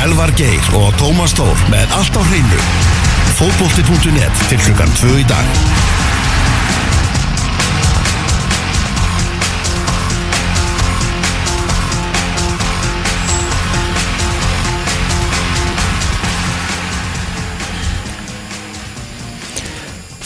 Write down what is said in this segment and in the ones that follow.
Elvar Geir og Tómas Tór með allt á hreinu. Fótbolti.net til klukkan 2 í dag.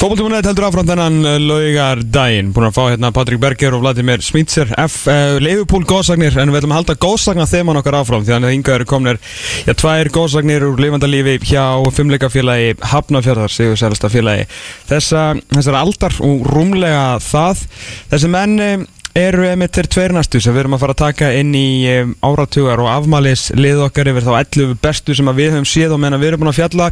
Fókbaltímunett heldur áfram þennan uh, laugar daginn Búin að fá hérna Patrik Berger og Vladimir Smitser F. Uh, Leifupúl góðsagnir En við ætlum að halda góðsagna þeman okkar áfram Því að hinga eru komnir Já, tvær góðsagnir úr lifandalífi Hjá fimmleikafélagi Hafnafjörðar Sigur Sælsta félagi Þessa, Þessar aldar og rúmlega það Þessi menn um, eru með til tveir næstu sem við erum að fara að taka inn í um, áratugar og afmælis lið okkar yfir þá 11 bestu sem við höfum séð og meðan við erum búin að fjalla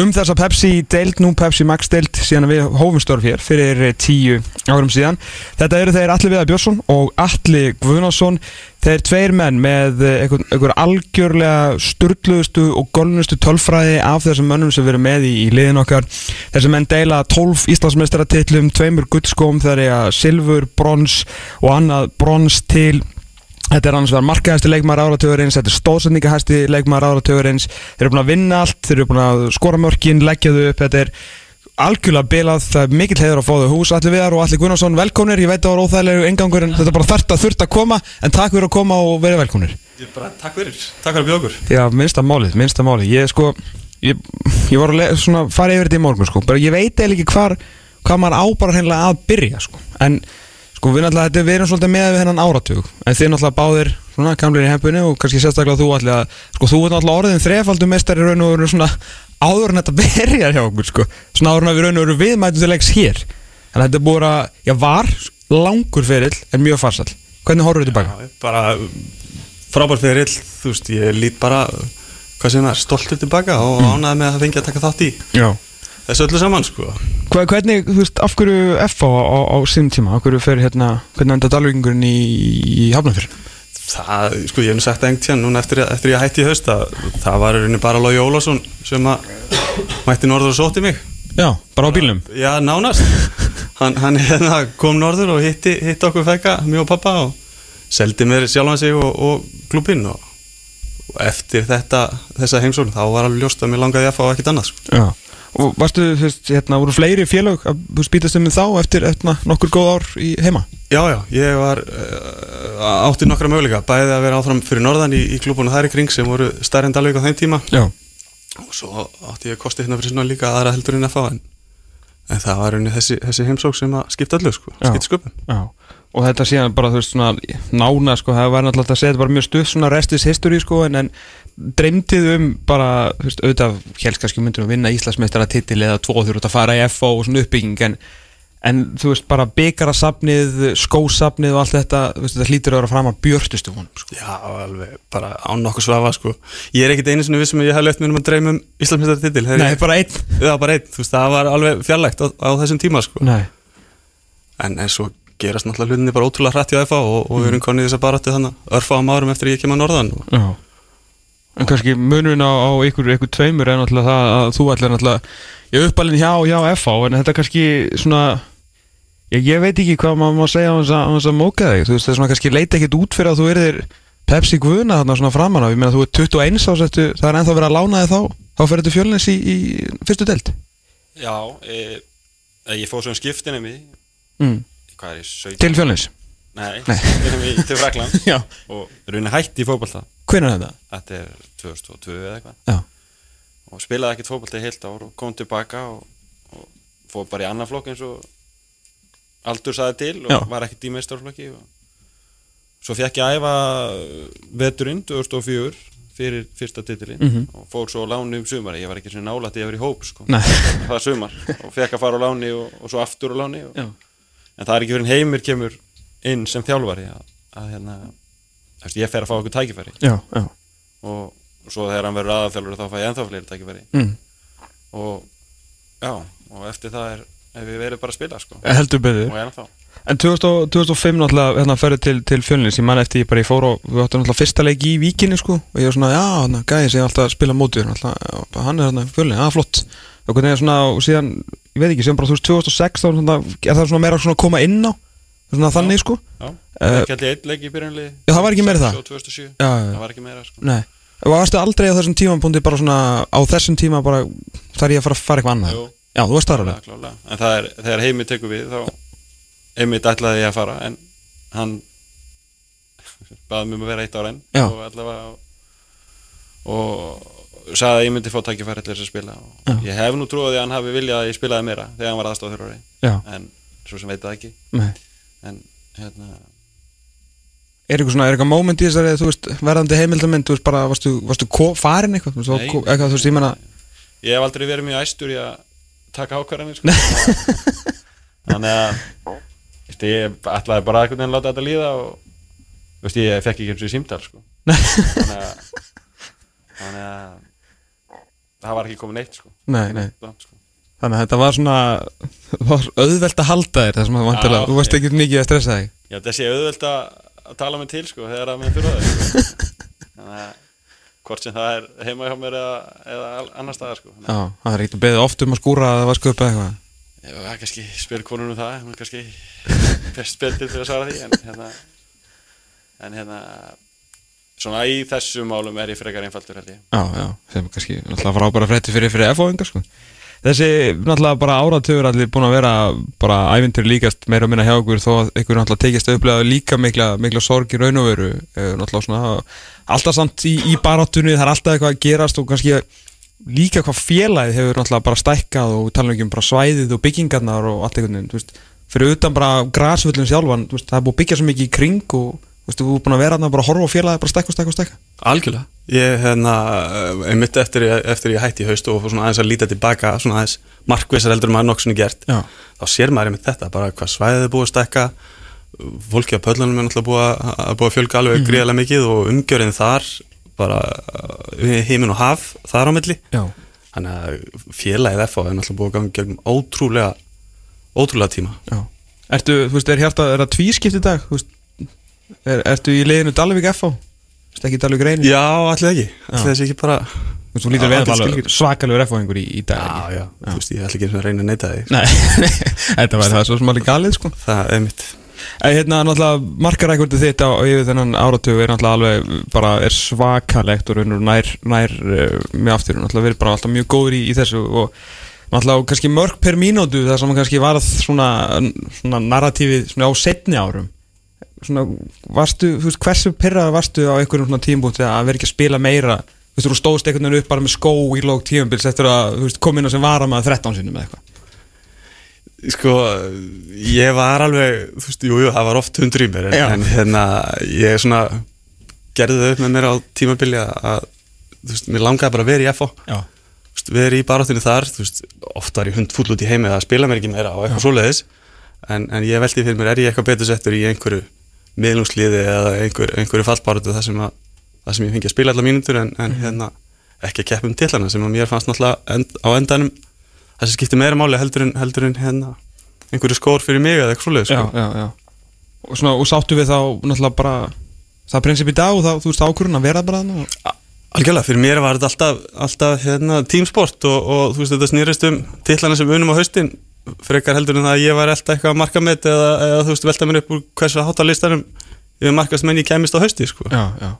um þessa Pepsi deild, nú Pepsi Max deild síðan við hófum störf hér fyrir eh, tíu árum síðan. Þetta eru þeir Alli Viðar Björnsson og Alli Guðnarsson þeir tveir menn með einhver, einhver algjörlega sturgluðustu og golnustu tölfræði af þessum mönnum sem við erum með í, í liðin okkar. Þessum menn deila 12 Íslandsmeistaratillum tveimur guldskóm þegar ég að silfur, brons og annað brons til. Þetta er annars vegar markaðasti leikmaður áratugurins, þetta er stóðsendingahæsti leikmaður áratugurins, þeir eru búin að vinna allt, þeir eru búin að skora mörkin, leggja þau upp, þetta er algjörlega bilað, það er mikill heiður að fá þau hús, allir viðar og allir Gunnarsson, velkomnir, ég veit að það var óþægilegu engangur en þetta er bara þurft að þurft að koma, en takk fyrir að koma og verið velkomnir. Bara, takk fyrir, takk fyrir að bjóða okkur. Já, minnsta málið, minnsta málið, ég sko, ég, ég var að svona fara yfir þetta í morgun sko, bara ég veit eða ekki hvar, hvað maður á bara hreinlega að byrja sko, en sko við náttúrulega, þetta við erum svolítið með við hennan áratug, en þið náttúrulega báðir svona gamlir í hempunni og kannski sérstaklega þú allir að, sko þú ert náttúrulega orðin þrefaldum meistari raun og veru svona áður en þetta byrjar hjá okkur sko, svona áður en við raun og veru viðmætum til leiks hér, en þetta er búið að, já var langur ferill en mjög farsall, hvernig horfður þetta tilbaka? Já, Bara frábær fyrir þú veist, ég lít bara hvað sem er, stoltur tilbaka og mm. ánæði með að það fengi að taka þátt í Já. þessu öllu saman, sko Hva, hvernig, þú veist, af hverju F á, á, á sínum tíma, af hverju fer hérna, hvernig enda dalvíkingurinn í, í Hafnarfjörn? Það, sko, ég hef nú sagt engt hérna núna eftir, eftir ég hætti í haust að það var rauninni bara Lói Ólásson sem að mætti norður og sótti mig Já, bara á bílnum? Já, nánast hann, hann hérna, kom norður og hitti, hitti okkur fekka, mjög og pappa og seldi mér sjálfan sig og, og klubbinn og, og eftir þetta þessa heimsókn þá var alveg ljóst að mér langaði að fá ekkert annað sko. Já. Og varstu, þú veist, hérna, voru fleiri félög að spýtast um þá eftir, eftir nokkur góð ár í heima? Já, já, ég var uh, átti nokkra möguleika, bæði að vera áfram fyrir norðan í, í klubunum þær í kring sem voru stærri en Dalvík á þeim tíma Já. og svo átti ég kosti hérna fyrir svona líka aðra heldur en að fá en, en það var rauninni þessi, þessi heimsók sem að skipta öllu sko, Já. skipta sköpum Já. Og þetta síðan bara, þú veist, svona nána, sko, það var náttúrulega að segja þetta bara mjög stuð svona restis history, sko, en, en dreymtið um bara, þú veist, auðvitað helst kannski myndir að vinna Íslandsmeistara titil eða tvo þú ert að fara í FO og svona uppbygging en, en þú veist, bara byggarasafnið skósafnið og allt þetta þú veist, þetta hlýtur að vera fram að björtustu honum, sko. Já, alveg, bara án nokkuð svafa sko. Ég er ekkit einu sinni vissum að ég hef lett mér um að dreyma um Íslandsmeistar titil Nei, bara einn. Já, bara einn, þú veist, það var alveg fjarlægt á, á þessum tíma sko. En, en svo gerast náttúrulega hlutinni bara ótrúlega hrætt hjá FA og, og við erum konið þess að bara þannig örfáum árum eftir að ég kem að norðan. Og, Já. En kannski munurinn á, á ykkur, ykkur tveimur er náttúrulega það að þú ætlar náttúrulega ég uppalinn hjá, hjá FH en þetta er kannski svona ég, ég veit ekki hvað maður má segja á þess að, á móka þig, þú veist það er svona kannski leita ekkit út fyrir að þú erðir Pepsi Guðna þarna svona framan á, ég meina þú er 21 ásettu, það er ennþá verið að lána þig þá þá fyrir þetta fjölnins í, í fyrstu delt Já, e, e, ég fóð svo um skiptinum í, mm. Hvað er ég, 17? Til fjölnins? Nei, í til Frakland og raunin hætti í fótballta. Hvernig er þetta? Þetta er 2002 eða eitthvað. Já. Og spilaði ekkert fótballta í heilt ár og kom tilbaka og, og fóð bara í annan flokk eins og aldur saði til og Já. var ekkert í meistarflokki og svo fekk ég æfa veturinn 2004 fyrir fyrsta titilin Mhm. og fór svo á láni um sumari, ég var ekki svona nálætti að vera í hóp sko. Nei. það var sumar og fekk að fara á láni og, og svo aftur á láni og, Já. En það er ekki fyrir heimir kemur inn sem þjálfari að, að hérna, veist, ég fer að fá okkur tækifæri. Já, já. og svo þegar hann verður aðalþjálfari þá fæ ég ennþá fleiri tækifæri. Mm. og já, og eftir það er við verið bara að spila sko. Heldur betur. og ennþá. En 2000, 2005 náttúrulega hérna ferði til, til fjölnins, ég man eftir ég bara ég fór og við áttum náttúrulega fyrsta leik í víkinni sko. Og ég var svona, já, hérna, gæði sem ég alltaf að spila mótið hann er hérna fjölni, já, flott. Og hvernig er svona, og síðan, ég veit ekki, síðan bara þú veist 2006 þá er er það svona meira svona að koma inn á, svona þannig sko. Já, Eh, ekki allir einn leik í byrjunli Já, það var ekki meira það? og 2007, Já, já, já. það var ekki meira sko. Nei, Varstu aldrei á þessum tímapunkti bara svona á þessum tíma bara þarf ég að fara að fara eitthvað annað? Jú. Já, þú varst þar alveg. En það er, þegar heimi tekur við þá einmitt ætlaði ég að fara en hann baði mér um að vera eitt ára enn Já. og allavega og sagði að ég myndi fá tækifæri til þess að spila og Já. ég hef nú trúið að hann hafi viljað að ég spilaði meira þegar hann var aðstáð þurra ári Já, en svo sem veit það ekki nei en hérna Er eitthvað svona, er eitthvað moment í þessari, þú veist, verðandi heimildamind, þú veist, bara, varstu, varstu ko- farin eitthvað, þú veist, Nei. ko- eitthvað, þú veist, ég menna, ég hef aldrei verið mjög æstur í að taka ákvarðanir sko. þannig að veist, ég ætlaði bara einhvern veginn að láta þetta líða og veist, ég fekk ekki eins og í símdal sko. þannig að þannig að það var ekki komið neitt sko. nei, nei, Langt, sko. þannig að þetta var svona, var auðvelt að halda þér, það sem að vantilega, Já, þú varst ekki mikið að stressa þig. held að sé auðvelt að, að tala mig til sko, þegar að mér þurfa það þannig að hvort sem það er heima hjá mér eða, eða annar staðar sko. Já, það er eitthvað beðið oft um að skúra að það var sköpa eitthvað. Ég var kannski spyr konunum það, hún er kannski best betur fyrir að svara því en hérna, en hérna svona í þessum málum er ég frekar einfaldur held ég. Já, já, sem kannski náttúrulega frábæra frétti fyrir, fyrir F-óingar sko. Þessi náttúrulega bara áratugur allir búin að vera bara ævintur líkast meira og minna hjá okkur þó að ykkur náttúrulega tekist að upplega líka mikla, mikla sorg í raun og veru eh, náttúrulega svona alltaf samt í, í baráttunni það er alltaf eitthvað að gerast og kannski líka hvað félagið hefur náttúrulega bara stækkað og tala um bara svæðið og byggingarnar og allt veginn, þú veist, fyrir utan bara grasvöllin sjálfan, það er búið að byggja svo mikið í kring og veist, þú er búin að vera að horfa á félagið bara stækka og stækka og stækka Algjörlega. Ég, hérna, eh, einmitt eftir, eftir ég hætti í haust og aðeins að líta tilbaka svona aðeins markvissar heldur en maður nokkuð gert Já. þá sér maður einmitt þetta, bara hvað svæðið er búið að stekka. Fólki á pöllunum er náttúrulega búið að, búið að fjölga alveg Mhm. gríðarlega mikið og umgjörinn þar bara heimin og haf þar á milli. Já, þannig að félagið FH er náttúrulega búið að ganga gegnum ótrúlega ótrúlega tíma. Já. Ertu, þú veist, er hjarta, er er, ertu í liðinu Dalvik FH? Þú veist, ekki Dalvik reyni? Já, allir ekki, allir þessi ekki bara Þú lítur alveg skilgrein. svakalegur FH-ingur í, í dag Já, já, þú veist, ég ætla ekki að reyna að neyta því Nei, þetta var það svo alveg galið, sko. Það er mitt. En hérna, náttúrulega, markarækvöldið þitt á yfir þennan áratug er náttúrulega alveg bara er svakalegt og raunur nær, nær uh, mjög aftur, náttúrulega verið bara alltaf mjög góður í, í þessu og náttúrulega kannski mörg per mínútu þar sem kannski varð svona, svona narratífið svona á setni árum svona, varstu, þú veist, hversu pyrraður varstu á einhverjum svona tímbúti að vera ekki að spila meira? Þú veist, þú stóðst einhvern veginn upp bara með skó í lók tíumbils eftir að, þú veist, kom inn á sem varamaður 13 sinum eða eitthvað. Sko, ég var alveg, þú veist, jú, jú, það var oft hundur í mér en, en hérna, ég svona gerði það upp með mér á tímabili að, að, þú veist, mér langaði bara að vera í FO þú veist, vera í baráttinu þar, þú veist, oft var ég hund fúll út í heimi að spila mér ekki meira og eitthvað svoleiðis. En, en ég veldi fyrir mér, er ég eitthvað betur settur í einhverju miðlungsliði eða einhver, einhverju fallbaráttu þar sem, sem ég fengi að spila allar mínútur en, en hérna, ekki að keppa um tillana sem að mér fannst náttúrulega end, á endanum það sem skiptir meira máli heldur en, heldur en hérna, einhverju skór fyrir mig eða eitthvað svoleiðis já, sko. já, já. Og, svona, og sáttu við þá náttúrulega bara það prinsip í dag og þá, þú veist, ákvörðun að vera bara þarna og... Algjörlega, fyrir mér var þetta alltaf, alltaf hérna, tímsport og, og þú veist þetta snýrist um tillana sem unum á haustin frekar heldur en það að ég var alltaf eitthvað að marka mitt eða, eða þú veist velta mér upp úr hversu hátalistanum yfir markast menn ég kemist á hausti sko. Já, já.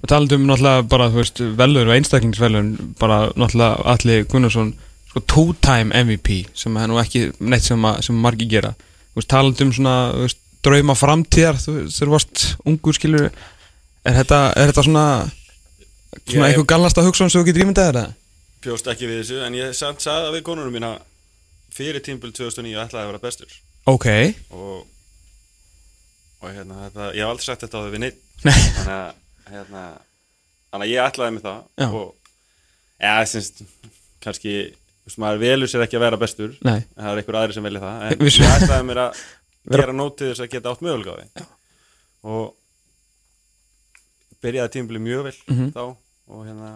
Og talandum náttúrulega bara, þú veist, velur og einstaklingsvelun bara náttúrulega Alli Gunnarsson sko two-time MVP sem er nú ekki neitt sem, að, sem margi gera. Þú veist, talandum svona, þú veist, drauma framtíðar þú veist, þú varst ungur skilur er þetta, er þetta svona svona Ég- einhver galnasta hugsun sem þú getur ímyndað þér Bjóst ekki við þessu en ég samt sagði það við konunum mína fyrir tímbil 2009 ætlaði að vera bestur. Ok, og og hérna þetta, ég hef aldrei sagt þetta á þau við neitt Nei. þannig að hérna, þannig að ég ætlaði mig það Já. og eða syns, kannski veist, maður velur sér ekki að vera bestur. Nei, en það er einhver aðri sem velja það en ég ætlaði mér að gera nótið þess að geta átt því. Og byrjaði tímabili mjög vel Mhm. þá og hérna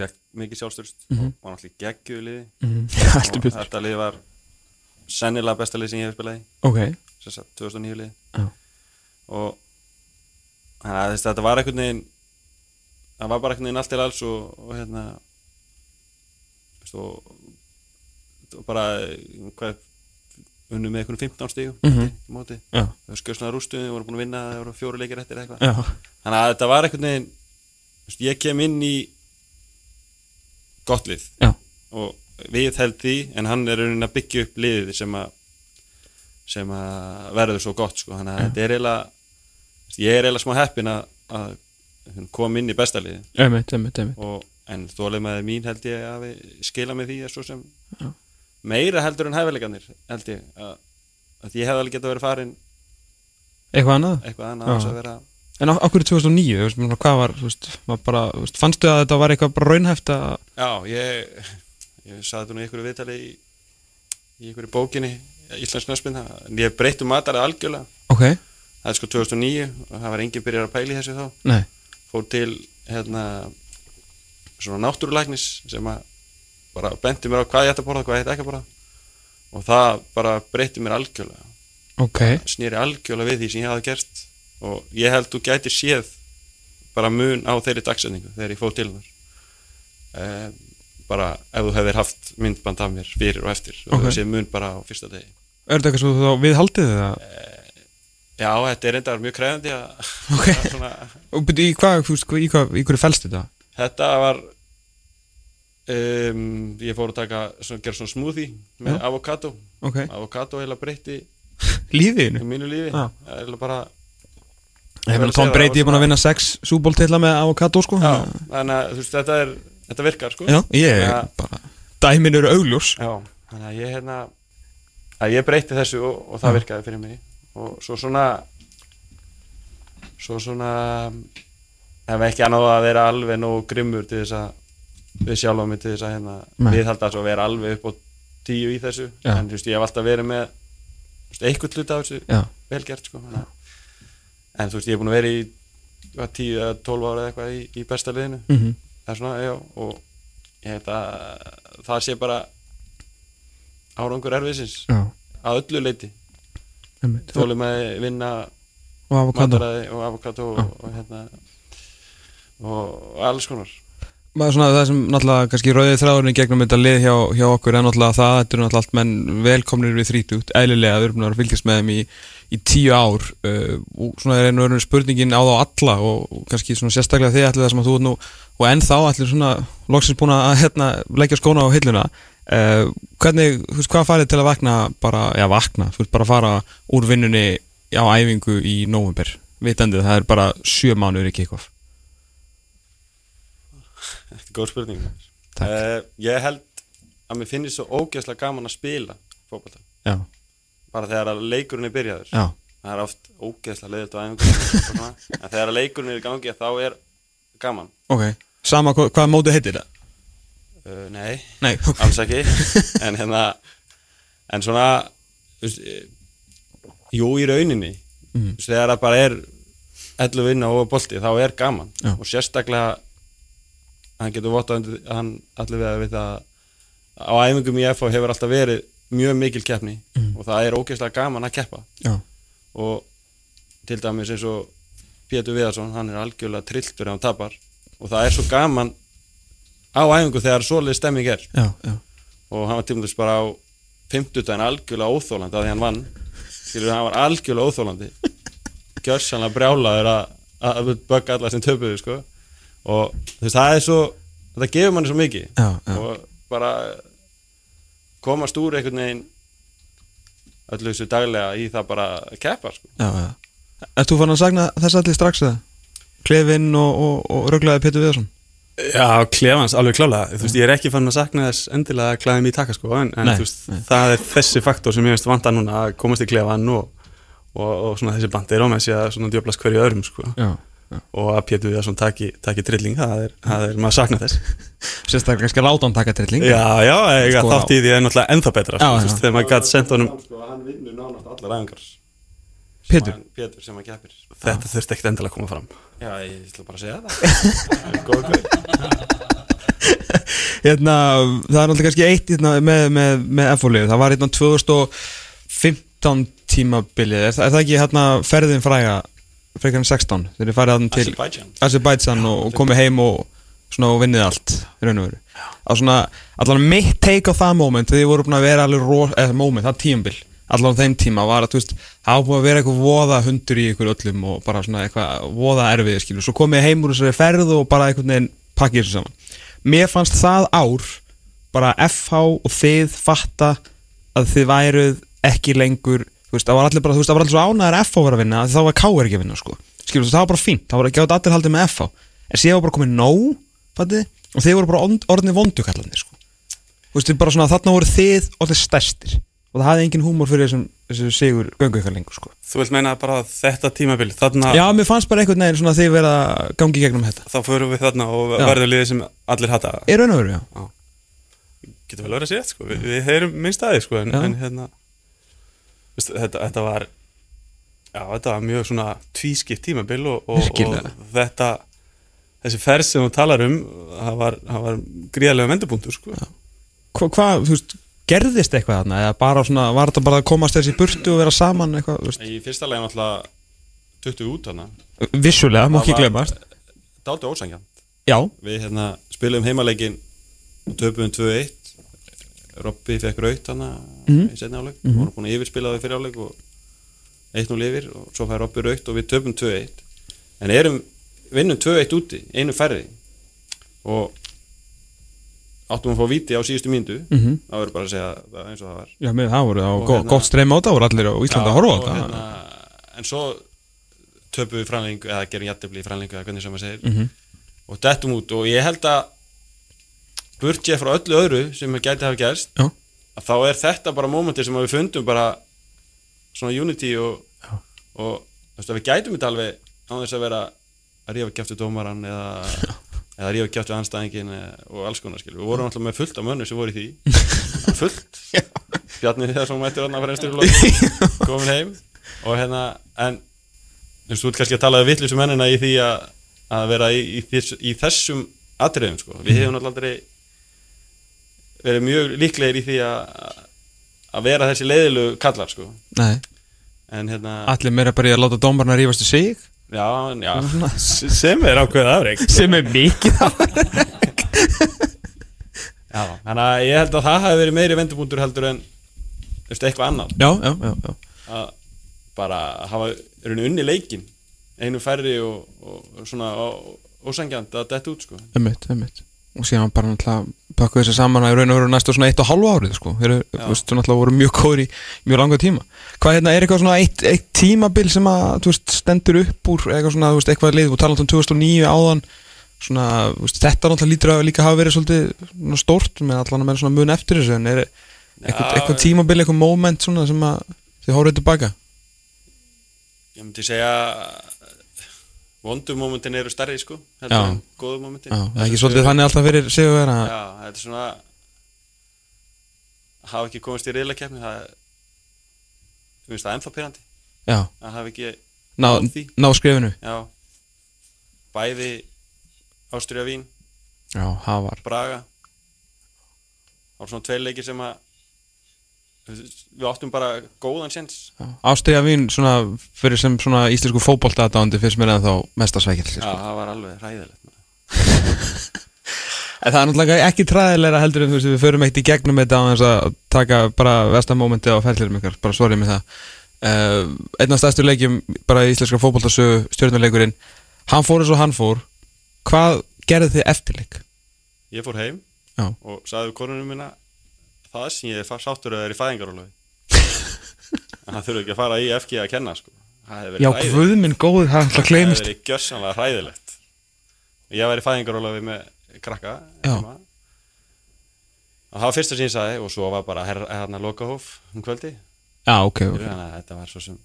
fekk mikið sjálfstörst Mhm. og var náttúrulega geggjuðu liði. Mm. heldur og þetta lið var sennilega besta lið sem ég hef spilað í. Ok, sem sagt 2009 lið. Já. og þannig að þess, þetta var einhvern veginn það var bara einhvern veginn allt til alls og, og hérna og, og bara hvað unnum með einhvern 15 stígum Mhm. í móti. Já, þau skjörsnaði rústuði, voru búin að vinna það voru fjóru leikir eftir eitthvað. Já. Þannig að þetta var einhvern veginn ég kem inn í gott lið Já. og við held því en hann er raunin að byggja upp liðið sem að sem að verður svo gott sko. þannig að þetta er eiginlega ég er eiginlega smá heppin að, að koma inn í besta liði Einmitt, einmitt, einmitt og, en þólið með mín held ég að skila með því er svo sem meira heldur en hæfileikanir held ég að, að ég hefði alveg getað verið farin Eitthvað annað? eitthvað annað Já. að vera En okkur í 2009, þú veist, mér meina, hvað var, bara, fannstu að þetta var eitthvað raunhæft að, Já, ég, ég saði þetta nú í einhverju viðtali í, í einhverju bókinni Íslands Nöspin, en ég breytti matarið algjörlega. Ok, það er sko 2009 og það var enginn byrjar að pæla í þessu þá. Nei, fór til hérna svona náttúrulæknis sem að bara benti mér á hvað ég ætti að borða hvað ég ætti ekki að borða. Og það bara breytti mér algjörlega. Ok, snýri algjörlega við því sem ég hafi gert og ég held þú gætir séð bara mun á þeirri dagsetningu þegar ég fóð til þar e, bara ef þú hefðir haft myndband af mér fyrir og eftir og Ok. þú séð mun bara á fyrsta degi er þetta eitthvað svo þá við haldið það? já, þetta er reyndar mjög kræðandi að Ok. svona, Og byrju, í hvað, þú í hverju fælst þetta? þetta var um, ég fór að taka svona, gera svona smoothie með avokado Ok, avokado heila breytti lífiðinu? mínu lífi er bara Ég verður meina, að Tom Brady það er búin að var vinna sex súbóltilla með avokado, sko. Já, þannig að þú veist, þetta er þetta virkar sko. Já, ég Já. bara, dæmin eru augljós. Já, þannig að ég hérna að ég breyti þessu og, og það virkaði fyrir mig. Og svo svona svo svona hef ekki annað að vera alveg nógu grimmur til þess að við sjálfa mig til þess að hérna Nei. viðhalda þessu og vera alveg upp á tíu í þessu. Já. en þú veist, ég hef alltaf verið með einhvern hlut af þessu Já, vel gert sko þannig að- en þú veist, ég er búin að vera í hvað, 10 eða 12 ára eða eitthvað í, í besta liðinu. Það er svona, já, og ég held að það sé bara árangur erfiðsins að öllu leiti þólum að vinna Og avokado og avokado og, og hérna og alls konar maður svona það sem náttúrulega kannski rauðið þráðurinn gegnum þetta lið hjá, hjá okkur er náttúrulega það, þetta eru náttúrulega allt menn velkomnir við þrítugt, eðlilega við erum búin að fylgjast með þeim í, í tíu ár uh, og svona er einu öðrum spurningin á þá alla og, og kannski svona sérstaklega þið allir það sem að þú ert nú og ennþá allir svona loksins búin að hérna, leggja skóna á hilluna. Uh, hvernig, þú veist, hvað farið til að vakna bara, já vakna, þú veist, bara fara úr vinnunni á æfingu í november, vitandi það er bara sjö mánuður í kickoff. er góð spurning uh, ég held að mér finnst svo ógeðslega gaman að spila fótbolta. Já, bara þegar að leikurinn er byrjaður. Já, það er oft ógeðslega leiðilt og svona. en þegar að leikurinn er í gangi þá er gaman. Ok. Sama hva, hvað mótið heitir það? uh, nei, Nei, ok. Alls ekki. En hérna en svona eh, jú í rauninni veist, þegar það bara er 11 vinna og bolti þá er gaman. Já. og sérstaklega hann getur votta undir hann allir við að við það á æfingum í FH hefur alltaf verið mjög mikil keppni Mhm. og það er ógeðslega gaman að keppa. Já, og til dæmis eins og Pétur Viðarsson, hann er algjörlega trilltur ef hann tapar. Og það er svo gaman á æfingu þegar svoleið stemming er. Já, já. Og hann var dæmis bara á 50 daginn algjörlega óþólandi að því hann vann. Skilur hann var algjörlega óþólandi gjörsanlega brjálaður að, að bögga alla sem töpuðu sko og þú veist það er svo það gefur manni svo mikið Já, já. og bara komast úr einhvern veginn öllu þessu daglega í það bara að keppa sko. Ert þú fann að sagna þess allir strax eða? Klefinn og, og, og röglaði Pétur Viðarsson? Já, klefans, alveg klálega Þú veist, ég er ekki fann að sakna þess endilega að klæða mig í taka sko, en, en Nei, þú veist, nei. það er þessi faktor sem ég veist vanta núna að komast í klefan og, og, og svona þessi bandi er sig að svona djöflast hverju öðrum sko. Já, og að Pétur Viðarsson taki, taki trilling, það er, það er maður sakna þess. Sérstaklega kannski láta hann taka trilling. Já, já, eiga Sko, þátt í því er náttúrulega ennþá betra Já, sko, þegar maður gæti sendt honum sko, hann vinnur nánast allar æfingar. Pétur? Pétur sem hann keppir. Þetta þurfti ekkert endilega að koma fram. Já ég ætla bara að segja það. Það góð gauð Hérna, það er náttúrulega kannski eitt hérna, með, með, með F-fólið Það var hérna 2015 tímabilið. Er, það- er það ekki hérna ferðin fræga frekar en 16 þegar þið farið hérna til Azerbaijan. Og, og komið heim og og vinnið allt í raun og veru. Allan mitt take á það moment þegar þið voru búin að vera alveg ro, eða moment, það tímabil allan á þeim tíma var að, það var búið að vera eitthvað voða hundur í ykkur öllum og bara svona eitthvað voða erfið, skilur, svo komið heim úr þessari ferð og bara einhvern veginn pakkið þessu saman. Mér fannst það ár bara FH og þið fatta að þið væruð ekki lengur þú veist, það var allir bara, þú veist, það var allir svo ánæður að FH var að vinna, þá var K.R. ekki að vinna, sko. Skilur, það var bara fínt, það var ekki átt allir haldið með FH en síðan var bara komið nóg, fattið og þið voru bara orðnir vondukallarnir, sko. Þú veist, bara svona, þarna voru þið orðnir stærstir. Og það hafði engin húmor fyrir þessum, þessu sigur göngu ykkar lengur, sko. Þú vilt meina bara þetta tímabil Þarna, Já, mér fannst bara einhvern veginn svona þið vera að gangi gegnum þetta þarna þetta var Já, þetta var mjög svona tvískipt tímabil og, og, og þetta þessi ferð sem þú talar um það var, það var gríðarlega vendupunktur sko. Hva, Hvað, þú veist, gerðist eitthvað þarna? Eða bara svona, var þetta bara að komast þessi burtu og vera saman eitthvað, þú veist? Í fyrsta legin alltaf 20 út hana Vissulega, má ekki glemast Dálítið ósangjan Já, Við hérna spilum heimaleikin og töpum 2-1 Robby fekk raut Mhm. í setni mm -hmm. vorum búin að yfirspila það fyrir áleik og 1-0 yfir og svo fær Robby raut og við töpum 2-1 en erum, vinnum 2-1 úti einu færði og áttum að fá víti á síðustu mínútu Mhm. það verður bara að segja það eins og það var já, með það voru og Og go, hérna- gott streym á þetta voru allir á Íslanda að horfa á og þetta hérna, en svo töpum við framlengu eða gerum jættefli í framlengu eða hvernig sem maður segir Mhm. og dettum út og ég held að burtið frá öllu öðru sem gæti hafa gerst Já. að þá er þetta bara mómentir sem við fundum bara svona unity og, og veist við gætum þetta alveg á þess að vera að rífa við dómaran eða, eða rífa við anstæðingin eða, og alls konar skil við vorum alltaf með fullt af mönnu sem voru í því. Fullt. Bjarni þegar sem mættur að lokin komin heim. Og hérna en þú veist, þú ert kannski að tala við vittlisum mennina í því að, að vera í, í, í þessum atriðum sko. við hefum náttúrulega aldrei verið mjög líklegir í því að að vera þessi leiðilu kallar sko. Nei, en hérna allir meira bara í að láta dómarna rífast í sig? Já, já, sem er ákveðið afreik sem er mikið já, þannig að ég held að það hafi verið meiri vendupunktur heldur en eitthvað annað. Já, já, já, já. Að bara hafa raun unni leikin einu færri og, og svona ósangjant að detta út sko. Einmitt, einmitt. Og síðan bara náttúrulega pakkuðu þessi saman að raun og veru næstu svona eitt og halva árið sko. Þeir eru, náttúrulega voru mjög góður í mjög langa tíma. Hvað hérna, er eitthvað svona eitt, eitt tímabil sem að, þú veist, stendur upp úr eitthvað svona, þú veist, eitthvað lið, þú talar um 2009 áðan svona, þú veist, þetta náttúrulega lítur að líka hafa verið svolítið svona stórt með allan að menn svona mun eftir þessu en er eitthvað, eitthvað tímabil, eitthvað moment svona sem að þið hóruðu tilbaka ég myndi segja vondu momentin eru stærri sko, heldur en góðu momentin. Já, það er ekki svolítið þannig alltaf fyrir sig að vera Já, þetta er svona hafa ekki komist í reyðleikefni það ég finnst það ennþá pyrrandi að hafa ekki ná, ná skrifinu já, bæði Ástriða Vín, Já, Braga. Það var svona tveir leikir sem að við áttum bara góðan séns Ástriða vín svona fyrir sem svona íslensku fótbolta aðdándi fyrst mér en þá mesta sveikil já, sko. það var alveg hræðilegt maður. En það er náttúrulega ekki træðilega heldur en þú veist við förum eitt í gegnum þetta á þess að taka bara vestamómenti á ferðlirum ykkar, bara sorry með það uh, Einn af stærstu leikjum bara í íslenska fótboltasögu stjórnuleikurinn hann fór eins og hann fór hvað gerði þið eftirleik? ég fór heim Já. og sagði við konunum minna það sem ég er sáttur að það er í fæðingarólofi en það þurfi ekki að fara í FG að kenna sko. það Já, verið hræðilegt. guð minn góður, það er alltaf það hefði gleymist. verið gjössanlega hræðilegt. Ég var í fæðingarólofi með krakka Já. og það var fyrsta sem ég sagði og svo var bara hérna lokahóf um kvöldi Já, ok, ok. Þetta var svo sem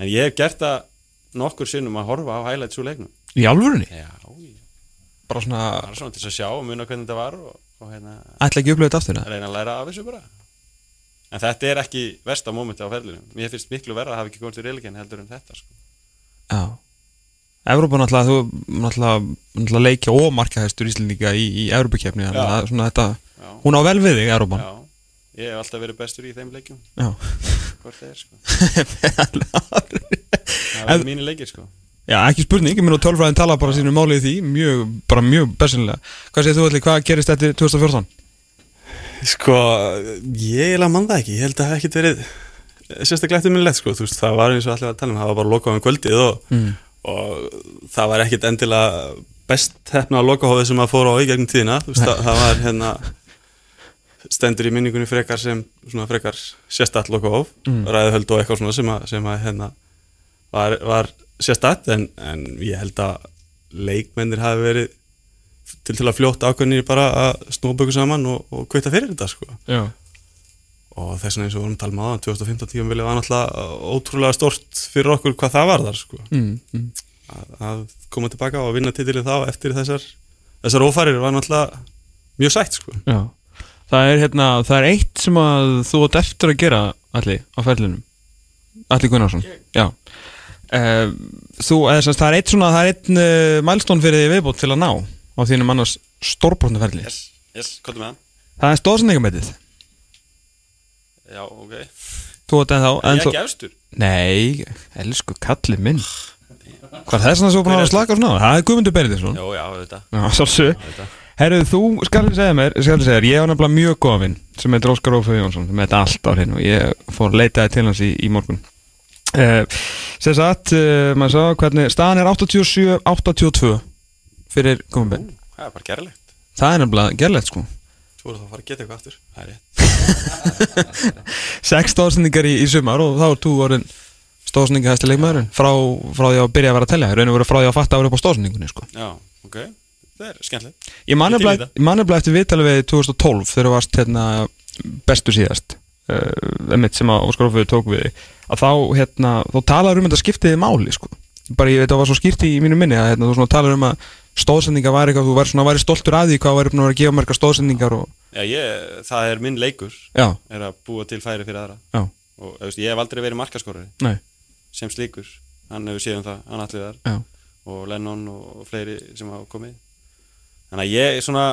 en ég hef gert það nokkur sinnum að horfa á highlights úr leiknum. Í alvörunni? já, ég Bara svona, var svona til að sjá og muna hvernig þetta var og, og hérna ætla ekki að upplöða þetta aftur eða? reyna að læra af þessu bara. En þetta er ekki versta mómenti á ferlinu. Mér finnst miklu verra að hafa ekki komist í reylíkinn heldur en þetta sko. Já. Evrópa náttúrulega, þú náttúrulega, náttúrulega leikja og markahæstur Íslendinga í, í Evrópakefni að hún á vel við þig, Evrópan já, ég hef alltaf verið bestur í þeim leikjum. Já, hvort það er sko. það er mínu leikir sko. Já, ekki spurning, ég minn og tölfræðin tala bara sínu máli í því, mjög, bara mjög besinlega Hvað segir þú allir, hvað gerist þetta 2014? Sko, ég eiginlega mann það ekki Ég held að það hef ekkert verið sérstaklega eftirminnilegt sko, þú veist, það var eins og allir að tala um, það var bara lokað um kvöldið og, Mm. og það var ekkit endilega best hefna á lokahófið sem að fóra á í gegnum tíðina, þú veist, það, það var hérna stendur í minningunni frekar sem svona frekar sérstætt lokahóf, Mm. ræðuhöld og eitthvað svona sem að, sem að hérna var, var sérstætt en, en ég held að leikmennir hafi verið til til að fljóta ákveðnir bara að snúa böku saman og, og kvita fyrir þetta sko Já, og þess vegna eins og vorum að tala um aðan 2015 tíum vilja var náttúrulega ótrúlega stort fyrir okkur hvað það var þar sko. mm, mm. að, að koma tilbaka og vinna titilið þá eftir þessar þessar ófærir var náttúrulega mjög sætt sko. Já. Það er hérna, það er eitt sem að þú átt eftir að gera allir á ferlinum Allir Gunnarsson Já uh, Þú, eða sem sagt, það er eitt svona, það er einn uh, mælstón fyrir því viðbútt til að ná á þínum annars stórbrotna ferli. Yes, yes, hvað er hann? Það er stóðsendingametið Já, ok. Þú átt en þá Ég en er þú, ekki efstur? Nei, elsku kalli minn. Hvað þess að þú búin að slaka svona? Á? Það er Guðmundur Berðinsson Jó, já, þetta Já, Þetta Herru, þú skal ég segja mér, skal ég segja þér, ég hef nefnilega mjög góða vinn sem heitir Óskar Ófið Jónsson, sem heitir allt á hreinu. Og ég fór að leitaði til hans í, í morgun. Uh, sem sagt, uh, maður sá hvernig, staðan er 87-82 fyrir Guðmundur. Það er bara gerlegt. Það er nefnilega gerlegt sko. Svo voru það að fara að geta eitthvað aftur. Það er rétt. Sex stóðsendingar í, í sumar og þá er þú orðin stóðsendingahæsti leikmaðurinn frá, frá því að byrja að vera að tellja, raun og vera frá því að fatta að vera upp á stóðsendingunni sko. Já, ok. Það er skemmtilegt. Ég man Ég til í nefnilega ég man nefnilega eftir viðtalið við 2012 þegar þú varst hérna, bestu síðast uh, sem að Óskar Ófið tók við að þá, hérna, þá talar um þetta skiptiði máli sko. bara ég veit að það var svo skýrt í mínu minni að hérna, þú talar um að stóðsendingar var eitthvað þú væri svona væri stoltur að því hvað væri búin að gefa marga stóðsendingar og Já, ég, það er minn leikur já, er að búa til færi fyrir aðra. Já, og veist, ég hef aldrei verið markaskorari. Nei, sem slíkur, hann hefur séð um það hann allir þar. Já, og Lennon og fleiri sem hafa komið. Þannig að ég svona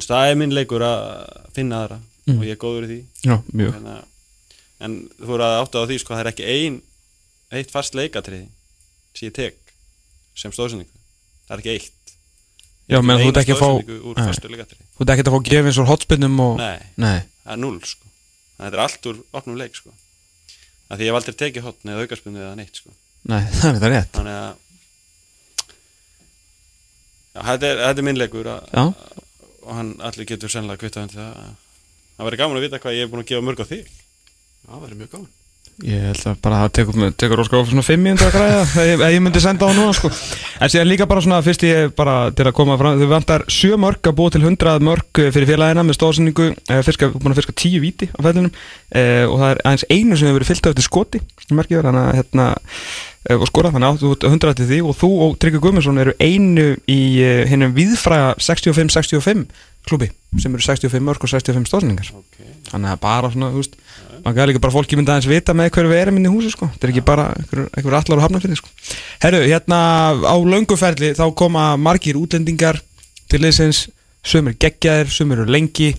það er minn leikur að finna aðra Mm. og ég er góður í því. Já, mjög. Þannig að- en þú voru að átta á því sko, það er ekki ein eitt fast leikatriði sem ég tek sem stóðsendingu. Það er ekki eitt. Já, menn þú ert ekki að fá Þú ert ekki að fá gefins úr hotspinnum og nei, Nei, það er null sko. Þannig að þetta er allt úr opnum leik sko. Að því ég hef aldrei tekið hotn eða aukarspunni eða neitt sko. Nei, það er rétt. Þannig að já, þetta er, þetta er minn leikur að, Já, og hann allir getur sennilega kvittað undir það það verður gaman að vita hvað ég er búin að gefa mörg á þig það verður mjög gaman Ég held að bara það tekur, tekur Óskar Ófið svona 5 mínútur að græða ef ég, myndi senda á núna sko. En síðan líka bara svona fyrst ég bara til að koma fram Þau vantar 7 mörg að búa til 100 mörg fyrir félagina með stóðsendingu eh, búin að fiska 10 víti á fællinum eh, og það er aðeins einu sem hefur verið fyllt eftir skoti þannig að hérna eh, og skora þannig að þú ert 100 til því og þú og Tryggvi Guðmundsson eru einu í eh, hinnum viðfræga 65-65 klubi sem eru 65 mörg og 65 stóðsendingar okay. Þannig að bara svona, þú veist maður gæði líka bara fólki myndi aðeins vita með hverju við erum inn í húsi, sko. Þetta er ekki bara einhver, einhver allar og hafna fyrir, sko. Herru, hérna á lönguferli þá koma margir útlendingar til liðsins. Sumir geggjaðir, sumir eru lengi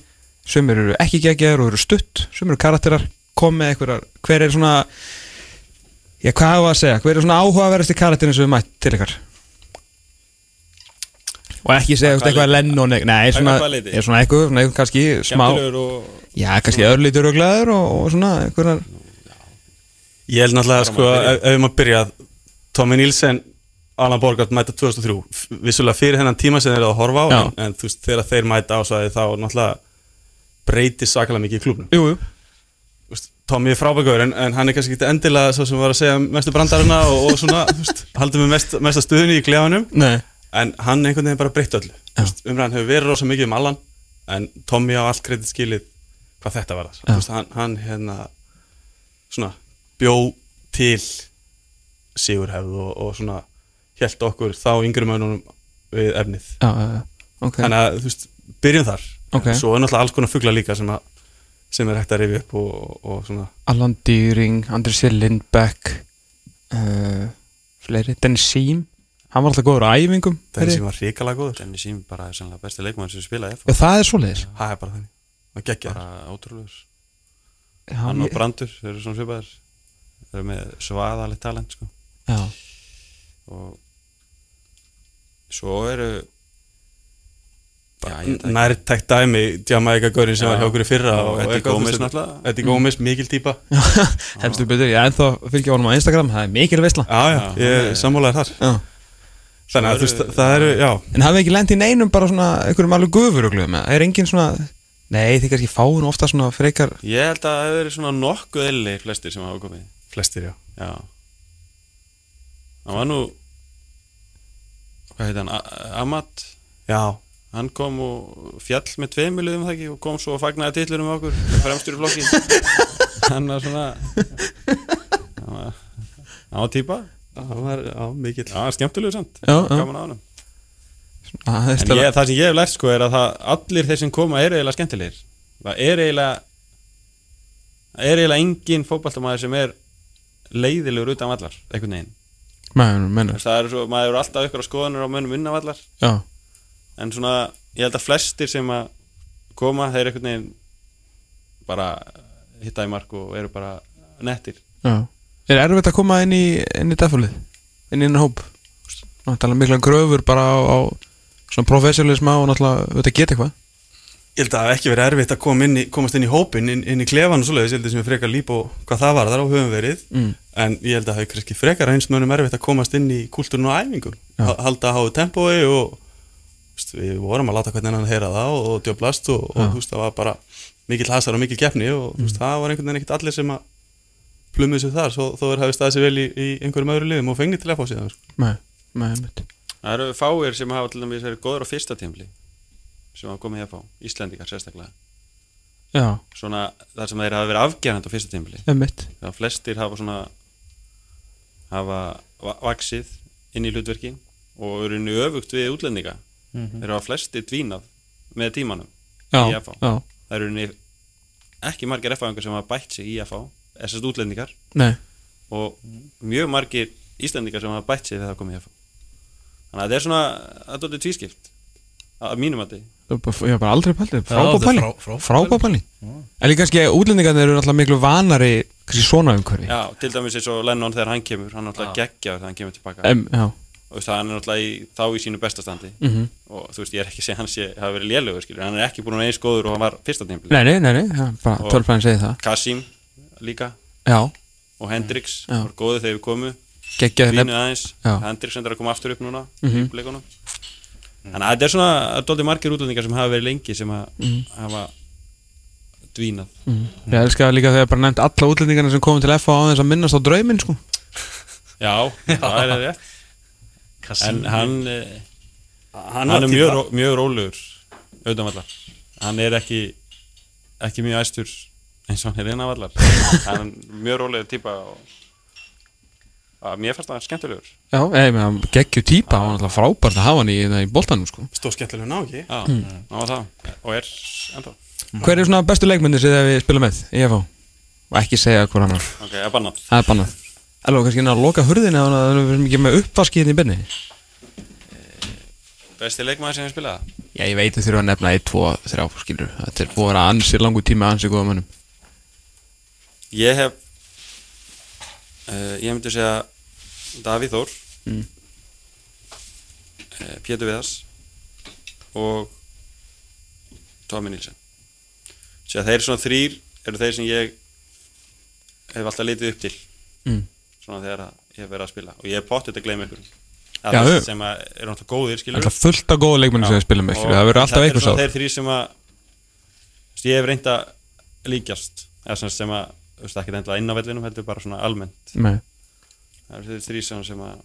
Sumir eru ekki geggjaðir og eru stutt Sumir eru karakterar, kom með einhverjar Hver er svona Já, hvað hafa að segja, hver er svona áhugaverðasti karakterin sem við mætt til ykkar? Og ekki segja, eitthvað? Lennon, nei, svona, er eitthvað, svona eitthvað kannski smá Já, kannski örlítur og glæður og, svona einhverjar Ég held náttúrulega sko, ef, ef maður byrja Tommy Nielsen, Alan Borgart mæta 2003 F- Vissulega fyrir hennan tíma sem þeir eru að horfa á en, en þú veist, þegar þeir mæta á svæði þá náttúrulega breytir sakalega mikið í klubnum Tommy er frábækur en, en hann er kannski ekki endilega svo sem var að segja mestu brandarina og, og svona, haldum við mest, mesta stuðinu í klefanum. Nei en hann einhvern veginn bara breytt öllu. Umræðan hefur verið rosa mikið um Allan en Tommy á allt kredit skilið hvað þetta var. Það hann, hann hérna svona bjó til sigurhefð og, og svona held okkur þá yngri mönnunum við efnið. Já, já, já. Ok. Þannig að þú veist, byrjum þar. Ok. En svo er náttúrulega alls konar fugla líka sem, að, sem er hægt að rifja upp og, og, svona. Alan Dýring, Andri Sér Lindbeck uh, Fleiri. Dennis Sím Hann var alltaf góður á æfingum það heyri sem var ríkala góður. Denni Sím bara er sannlega besti leikmann sem spilaði. Já, það er svoleiðis. Það er bara þannig. Og geggja bara ótrúlegur. Hann og Brandur þeir eru svona svipaðir. Þeir eru með svaðalegt talent sko. já, og svo eru nærtækt dæmi Jamaica Gaurin sem Já. var hjá okkur í fyrra Og Eddie eitthvað, Gómez náttúrulega. Eddie Gómez, mikil típa Heldur betur, ég er ennþá fylgja honum á Instagram Það er mikil veistla Já, já, ég er- sammálaði þar. Já. Þannig að þú eru- veist, það eru, já. En hafið ekki lent í neinum bara svona einhverjum alveg gufurugluðum eða? Er engin svona Nei, þið kannski fáin ofta svona frekar Ég held að það verið svona nokkuð eðli flestir sem hafa komið. Flestir, já. Já. Það var nú Hvað heit hann? A- Amat Já, Hann kom og fjall með tveimiluðum það ekki og kom svo og fagnaði titlurum með okkur fremstur í flokki. Hann var svona Hann var, hann var típa það var, já, mikill. Já, skemmtilegu samt. Já, já. Gaman á hann það er En ég, það sem ég hef lært sko er að það, allir þeir sem koma eru eiginlega skemmtilegir. Það er eiginlega Það er eiginlega engin fótballtamaður sem er leiðilegur utan vallar, einhvern veginn. Menn, Það er svo, maður eru alltaf ykkur á skoðanur á mönnum innan vallar. Já. En svona, ég held að flestir sem að koma, þeir einhvern veginn bara hitta í mark og eru bara nettir. Já. Er erfitt að koma inn í, í defulið? Inn í inn hóp? Ná, tala mikla gröfur bara á, á svona professionalisma og náttúrulega þetta geta eitthvað Ég held að það hafi ekki verið erfitt að koma inn í, komast inn í hópin, inn, inn í klefan og svoleiðis, ég held að sem er frekar líp og hvað það var þar á höfum verið, Mm. en ég held að það hafi kannski frekar eins mönnum erfitt að komast inn í kultúrun og æfingum, Já. Ha- halda að háu tempói og veist, við vorum að láta hvernig hann heyra það og, og djöblast og, og Já. þú veist, það var bara mikill hasar og mikill keppni og þú veist, það var einhvern veginn ekkert allir sem að plumið sér þar, svo, þó er hafið staðið sér vel í, í einhverjum öðru liðum og fengið til að fá síðan sko. Nei, nei, mitt Það eru fáir sem hafa til dæmis verið góður á fyrsta tímli sem hafa komið hér að fá, Íslendingar sérstaklega. Já, Svona þar sem þeir hafa verið afgerandi á fyrsta tímli það flestir hafa svona hafa va- vaxið inn í hlutverki og eru nú öfugt við útlendinga. Þeir hafa flestir dvínað með tímanum Já, í FH já, það eru ekki margir FH-ingar sem hafa bætt sig í FH þessast útlendingar. Nei. Og mjög margir Íslendingar sem hafa bætt sig þegar það komið FH þannig að þetta er svona þetta er tvískipt að mínum að Það bara- Ég hef bara aldrei pælið, þetta frábæð pæling. frá- frábær Frábæð pæling. En líka kannski útlendingarnir eru náttúrulega miklu vanari kannski svona umhverfi. Já, til dæmis eins og Lennon þegar hann kemur hann er náttúrulega geggjaður þegar hann kemur tilbaka Já, og hann er náttúrulega í, þá í sínu bestastandi mhm. Og þú veist, ég er ekki að segja að hann sé hafa verið lélugur, skilur, hann er ekki búin að eins góður og hann var fyrsta tímpli. Nei, nei, nei, nei, bara tölfræðin segir það. Kasim líka. Já, og Hendrix Já. voru góðu þegar við komu. Geggjaði vínuð nefn aðeins, Já. Hendrix endur að koma aftur upp núna Mhm. í leikunum þannig að þetta er svona dóldi margir útlendingar sem hafa verið lengi sem að Mhm. hafa dvínað. Ég elska líka þegar bara nefnt alla útlendingarna sem komið til FA á þess að minnast á drauminn sko. Já, það er rétt. En hann, eh, Hann, hann var er mjög, mjög rólegur auðvitaðvallar hann er ekki ekki mjög æstur eins og hann er innanvallar hann er mjög rólegur típa og að mér fannst það skemmtilegur. Já, eða með að geggju típa hann var náttúrulega frábært að hafa hann í, í boltanum sko. Stóð skemmtilega ná ekki? Já, Mm. hann var það. Og er ennþá. Hver er svona bestu leikmyndir sem þið við spila með í FA? Og ekki segja hver annar. Ok, það er bannað. Það er bannað. Alveg kannski að loka hurðin eða þannig að við erum ekki með uppvaskið í byrni besti leikmaður sem við spilaði Já, ég veit að þurfa að nefna 1, 2, 3 skilur Þetta er búið að vera ansi langu tíma ansi góða mönnum ég hef uh, ég myndi segja Davíð Þór Mm. uh, Pétur Viðas og Tómi Nílsen Sér að þeir svona þrýr eru þeir sem ég hef alltaf litið upp til. Mm. svona þegar ég hef verið að spila. Og ég hef pottið að gleyma ykkur Já, sem að eru náttúrulega góðir skilur Það er fullt af góða leikmennir sem við spilum með skilur. Það verður alltaf þetta einhvers eru á svona þeir þrýr sem að ég hef reynd að líkjast sem, að, ekki endilega inn á vellinum heldur bara svona almennt Nei. það eru þeir þrýr sem, að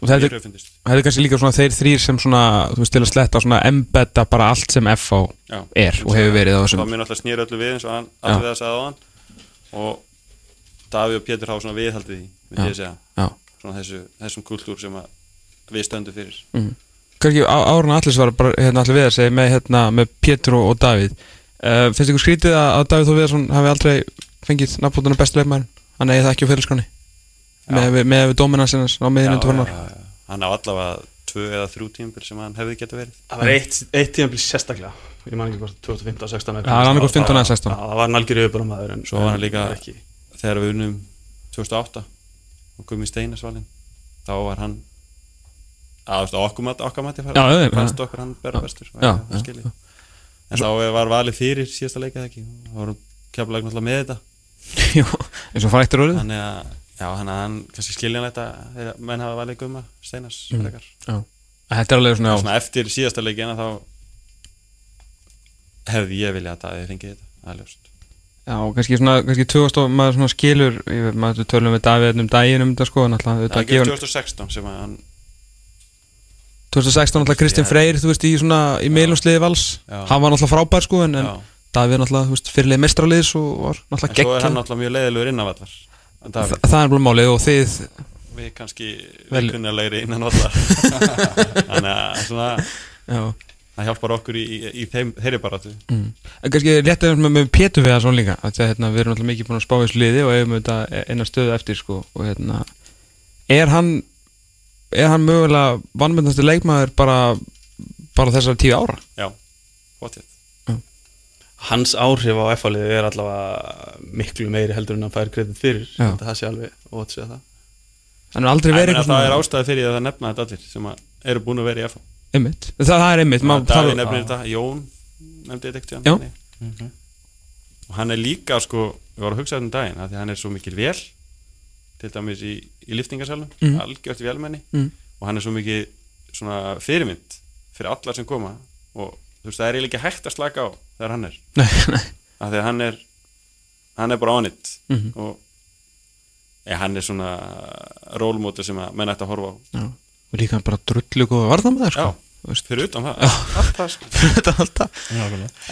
Og ég er, kannski líka svona þeir þrýr sem svona Þú veist til að sletta svona embedda bara allt sem FA Já. er og hefur verið á þá þessum mér náttúrulega snýr öllu við eins og hann allir við að sagði á hann og Davíð og Pétur hafa svona viðhaldið því myndi Já. ég segja, svona þessu, þessum kultúr sem að við stöndum fyrir mm. Kannski á- árun allir var bara hérna allir við að segja með, hérna, með Pétur og, og Davíð uh, Finnst ykkur skrítið að, að Davíð Þór Viðarsson hafi aldrei fengið nafnbútuna bestu leikmærin Hann eigi það ekki á fyrirskráni með, við- með sinna á miðinu já. hann á allavega tvö eða þrjú tímabil sem hann hefði geta verið. Það var eitt, eitt tíðanbíl sérstaklega. Ég man ekki hvort 2015, 16 Já, það var annað hvort 15 eða 16. Já, það var nalgjur yfirbara maður en Svo var hann líka- ekki. þegar við unnum 2008 og Gumi Steinarsvalin þá var hann að okkur mati, fannst okkur hann bera bestur það en þá var valið fyrir síðasta leika ekki? Þá voru keflaði náttúrulega með þetta Jú, eins og fræktur orðið. Þannig að, já, þannig að hann kannski skiljanlegt að þeir- menn hafa valið gumma Steinas Mm. Þetta er alveg svona, svona eftir síðasta leikina þá hefði ég viljað að það fengið þetta, það er ljóst. Já, kannski svona, kannski 2000 og maður svona skilur, ég maður tölum við Davíð um daginn um þetta sko, það er ekki gefur 2016 sem að hann 2016 alltaf Kristinn Já. Freyr, þú veist, í svona, í meilumsliði vals, Já. hann var alltaf frábær sko, en, en Davíð náttúrulega, þú veist, fyrirlið mestraliðs og var en náttúrulega svo er hann gegn náttúrulega mjög leiðilegur innanvallar en Þa, það er bara málið og þið við kannski Vel- vikunarlegri innanvallar þannig að svona það hjálpar okkur í, í, í þeim, þeirri baráttu. Mm. en kannski réttið með, með Pétur við það svona líka að hérna, við erum alltaf mikið búin að spá þessu liði og eigum þetta eina stöðu eftir sko, og hérna er hann er hann mögulega vannmyndasti leikmaður bara bara þessar tíu ára? Já, potið hans áhrif á F-fálið er allavega miklu meiri heldur en að fær kredit fyrir það sé alveg ótt segja það. Hann er aldrei Ég verið meina, eitthvað það er ástæði fyrir því að það nefna þetta allir sem að eru búin að vera í FH einmitt. það, það er einmitt Davíð nefnir þetta, Jón nefndi þetta ekkert Já. hann og hann er líka sko, við varum að hugsa þetta um daginn af því að hann er svo mikil vel til dæmis í, í liftingarsalum Mhm. algjört velmenni Mhm. og hann er svo svona fyrirmynd fyrir alla sem koma. Og þú veist það er eiginlega hægt að slaka á þegar hann er nei, nei. af því að hann er hann er bara on it Mhm. og ja, hann er svona rólmóti sem að menn ætti að horfa á Já. og líka bara drullu góða varðamæður sko. Já. Þú veist. fyrir utan það, allt það sko. Þetta alltaf.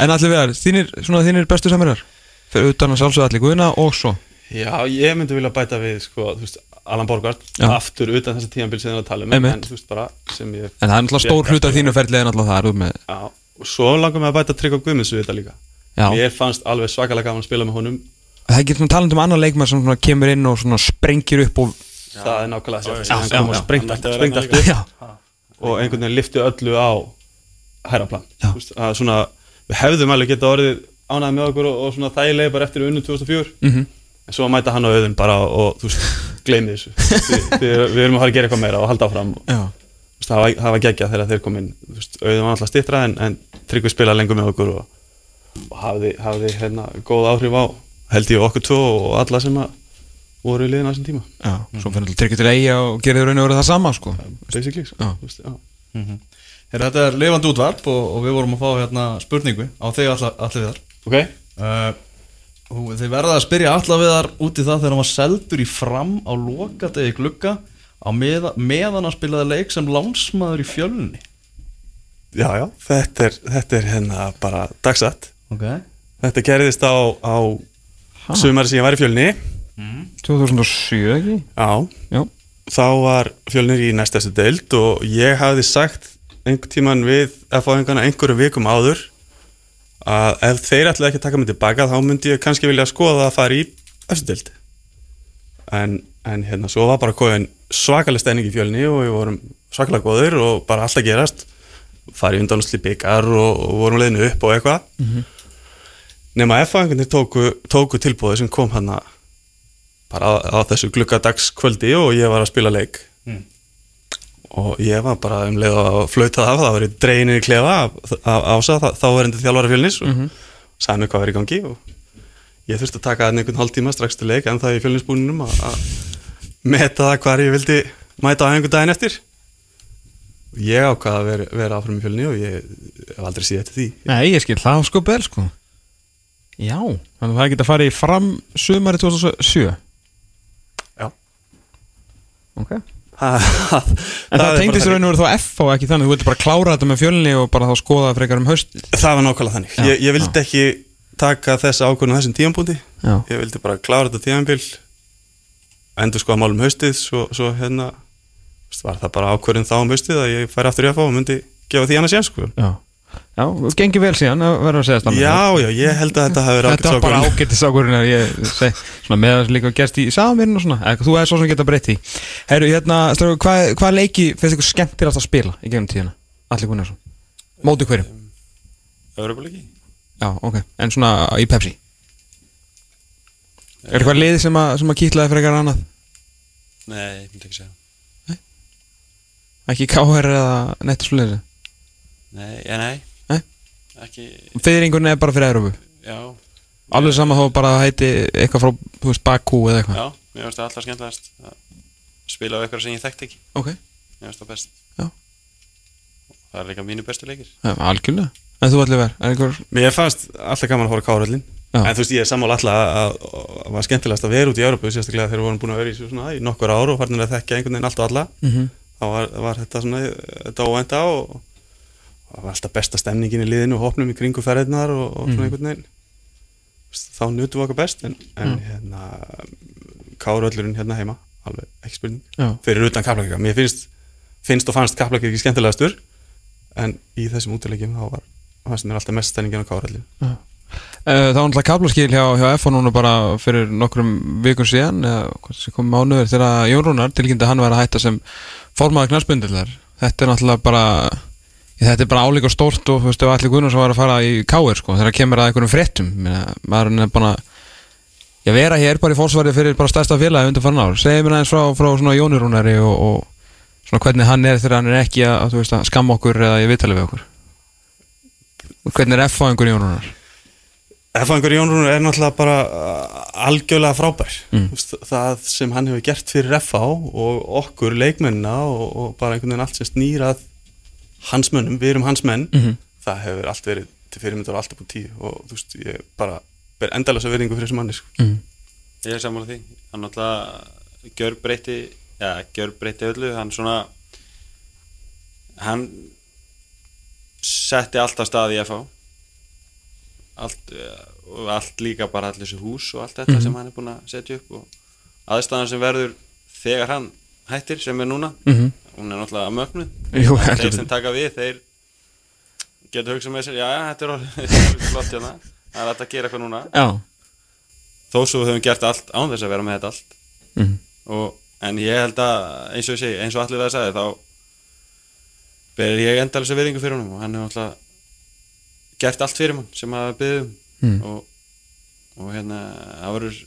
en allir við þínir, svona, þínir bestu samverjar fyrir utan að sjálfsögða allir guðina og svo Já, ég myndi vilja bæta við sko, þú veist, Alan Borgard Já. aftur utan þessa tíðanbíl sem það tala um Einmitt. en þú veist bara sem ég en það er náttúrulega stór Ég- hluta af þínu ferlið en náttúrulega það er út með Já, og svo langar mig að bæta Tryggva Guðmunds við þetta líka. Já. Mér fannst alveg svakalega gaman að spila með honum. Það er ekki svona talandi um annan leikmar sem svona kemur inn og svona sprengir upp og Það er nákvæmlega Já, þess að já, já. sprengt vera sprengt já, og einhvern veginn lifti öllu á herraplan Já. Þú veist, að svona, við hefðum alveg geta orðið ánæði með okkur og, og svona þægilega bara eftir unnu 2004 mhm, en svo mæta hann á auðun bara og þú veist, gleymi þessu. Við, við, við erum að fara að gera eitthvað meira og halda áfram og, já, það var, það var geggja þegar þeir kom inn. Þú veist, auðun var alltaf stittra en, en Tryggvi spila lengur með okkur og, og hafði, hafði hérna, góð áhrif á held ég okkur tvo og alla sem að voru í liðin á þessum tíma. Já, svo fyrir alltaf tryggja til eiga og gerir þau raun og verið það sama sko. Basically sko. Veist, já. Her, þetta er lifandi útvarp og, og við vorum að fá hérna spurningu á þig allir viðar ok, uh, Þið verða að spyrja allar viðar út í það þegar hann var seldur í fram á lokadegi glugga á meða, meðan að spilaði leik sem lánsmaður í fjölni. Já já þetta er, þetta er hérna bara dagsett. Ok. Þetta gerðist á, á sumari sem ég var í fjölni. 2007 ekki? já, já, þá var fjölnir í næstastu deild og ég hafði sagt einhvern tíman við F-áðingana einhverjum vikum áður að ef þeir ætlaði ekki að taka mig tilbaka þá myndi ég kannski vilja skoða að fara í eftir deild. En, en hérna svo var bara koðin svakalega stæning í fjölni og við vorum svakalega góður og bara alltaf gerast. Fara í undanúsli byggar og, og vorum leiðinu upp og eitthvað. Nema F-áðingarnir tóku, tóku tilbúið sem kom hann bara á, á þessu glukkadagskvöldi og ég var að spila leik. Mm. og ég var bara um leið að flauta af það var í dreginir í klefa ása, þá var endur þjálfara fjölnis og sagði mér hvað var í gangi og ég þurfti að taka einhvern hálftíma strax til leik en það í fjölnisbúninum að, að meta það hvar ég vildi mæta á einhvern daginn eftir. Ég ákvaða að vera, vera áfram í fjölni og ég hef aldrei síð eftir því. Nei, ég skil, það sko bel sko. Já, þannig að það geta farið fram sumari 2007 Já. ok. Það, En það, er tengdist raun og verið þá F og ekki þannig, þú vildi bara klára þetta með fjölni og bara þá skoða frekar um haust það var nákvæmlega þannig. Já, ég, ég vildi ekki taka þessa ákvörðun á þessum tímanbúndi Já, ég vildi bara klára þetta tímanbíl endur sko að málum haustið svo, svo hérna var það bara ákvörðun þá um haustið að ég færi aftur í að fá og myndi gefa því hann að sér sko já. Já, þú gengir vel síðan, það verður að segja stanna já, já, ég held að þetta hafi verið Þetta var bara ákvörðun. ágættis ákvörðin að ég seg, svona með að líka gerst í samirinn og svona, eða þú er svo sem geta breytt í Herru, hérna, stráku, hvað, hvað leiki finnst ykkur skemmtilegast að spila í gegnum tíðina? Allir Gunnarsson. Móti hverjum? Öðrubulegi? Já, ok, en svona í Pepsi Er eitthvað lið sem að, sem að kýtlaði frekar annað? Nei, ég myndi ekki segja. Ekki KR eða nettur sluðið Nei, ja, nei. Nei? Ekki, Fyrringurinn er bara fyrir Európu já, Alveg sama þó bara að heiti eitthvað frá, þú veist, Bakú eða eitthvað? Já Mér finnst það alltaf skemmtilegast að spila á eitthvað sem ég þekkti ekki. Ok, Mér finnst það best. Já. Það er líka mínu bestu leikir. Ja, algjörlega. En þú allir verð, er einhver Mér fannst alltaf gaman að horfa káröllin Já. En þú veist, ég er sammála alltaf að, að, að var skemmtilegast að vera út í Európu sérstaklega þegar við vorum búin að vera í, svona, í nokkur ár og farin að þekkja einhvern veginn allt og alla mm -hmm. þá var, var þetta svona þetta óvænta og, það var alltaf besta stemningin í liðinu og hopnum í kringu ferðirnar og, og svona Mhm. einhvern veginn þá nutum við okkur best en, en Já. hérna káröllurinn hérna heima, alveg ekki spurning fyrir utan kaplakika, mér finnst finnst og fannst kaplakika ekki skemmtilegastur en í þessum útilegjum þá var fannst mér alltaf mest stenningin á káröllin Uh, það var náttúrulega kaplaskil hjá, hjá FH núna bara fyrir nokkrum vikum síðan sem kom mánuður þegar Jón Rúnar tilkynnti að hann var að hætta sem formaður knarspundillar þetta er náttúrulega bara þetta er bara álíka stórt og þú veist ef allir Gunnarsson var að fara í káir sko þegar kemur að einhverjum fréttum. Maður er bara að vera hér bara í fórsvarið fyrir bara stærsta félagi undir farin ár. Segja mér aðeins frá, frá svona Jóni Rúnari og, og svona hvernig hann er þegar hann er ekki að, að, veist, að skamma okkur eða í viðtali við okkur. Hvernig er FH einhver Jón Rúnar F-fangur Jón Rúnar er náttúrulega bara uh, algjörlega frábær Mm. Það sem hann hefur gert fyrir FH og okkur leikmennina og, og bara einhvern veginn allt sem snýrað hans mönnum, við erum hans menn Mhm. það hefur allt verið til fyrirmyndar og allt upp á tíu og þú veist, ég bara ber endalösa verðingu fyrir þessum manni sko. mm. Ég er sammála því Hann náttúrulega gjör breyti Já, gjör breyti öllu Hann svona Hann setti allt á stað í FH allt, eh, allt líka bara allir þessi hús og allt þetta Mhm. sem hann er búinn að setja upp og aðstæðan sem verður þegar hann hættir sem er núna Mm hún er náttúrulega mögnuð. Jú, þeir sem taka við þeir getur hugsað með sér já, já, þetta er orðið flott hérna það er hægt að gera eitthvað núna. Já. Þó svo við höfum gert allt án þess að vera með þetta allt. Mm. og, en ég held að eins og ég segi, eins og allir það sagði þá ber ég endalisa virðingu fyrir honum og hann hefur alltaf gert allt fyrir mann sem að byggðum Mm. og, og hérna það verður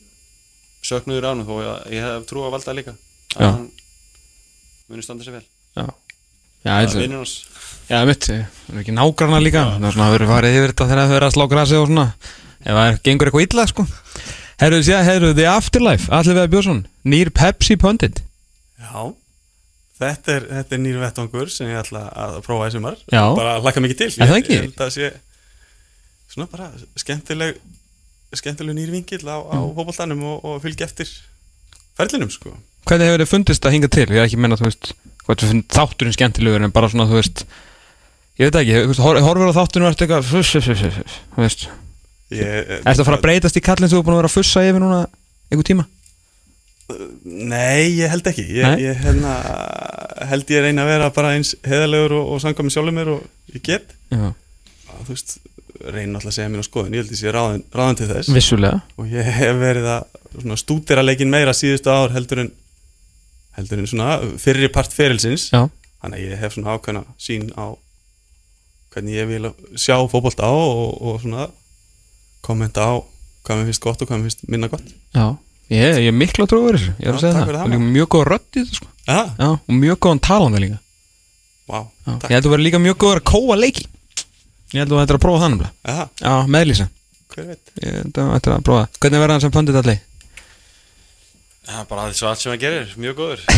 söknuður ánum þó ég, ég hef trú að valda líka að Já. hann muni standa sér vel. Já. Já, það vinnur hans. Já, mitt, það er ekki nágranna líka. Það er svona að vera farið yfir þetta þegar það er að slá grasi og svona. Ef það er, gengur eitthvað illa, sko. Herruðu séð, herruðu, The Afterlife Allir við að Björnsson, nýr Pepsi Pundit. Já, þetta er, þetta er nýr vettvangur sem ég ætla að prófa í sumar. Já. bara hlakka mikið til. Er það Ég- ekki? Ég held að sé svona bara skemmtileg skemmtileg nýr vingill á, á Mm. fótboltanum og, og fylgja eftir ferlinum sko Hvernig hefur þið fundist að hinga til? Ég er ekki að menna, þú veist Hvað þú finn þátturinn skemmtilegur En bara svona, þú veist Ég veit ekki, þú veist, hor- horfir á þátturinn og ert eitthvað Þú veist ég, Ertu að fara að breytast í kallin þú er búin að vera að fussa yfir núna einhver tíma? Nei, ég held ekki ég, ég hérna, held ég reyna að vera bara eins heðalegur og, og sanga með sjálfur mér og ég get þú veist, reyna alltaf að segja mér á skoðun. Ég held ég sé ráðan, ráðan til þess. Vissulega. Og ég hef verið að stúdera leikin meira síðustu ár heldur en heldur en svona fyrri part ferilsins. Já, þannig að ég hef svona ákveðna sín á hvernig ég vil sjá fótbolta á og, og svona kommenta á hvað mér finnst gott og hvað mér finnst minna gott. Já. Ég, ég er miklu að trúa þessu, ég er að Já, segja takk það. fyrir það, líka mjög góð rödd í þetta, sko. Já, og mjög góðan talandi líka. Vá, Já, takk. Ég held að vera líka mjög góður að kóa leiki Ég held að þetta er að prófa það nefnilega. Já, meðlýsa hver veit? Ég held að þetta er að prófa. Það Hvernig verða hann sem pöndit allir? Já, bara því svo allt sem hann gerir, mjög góður.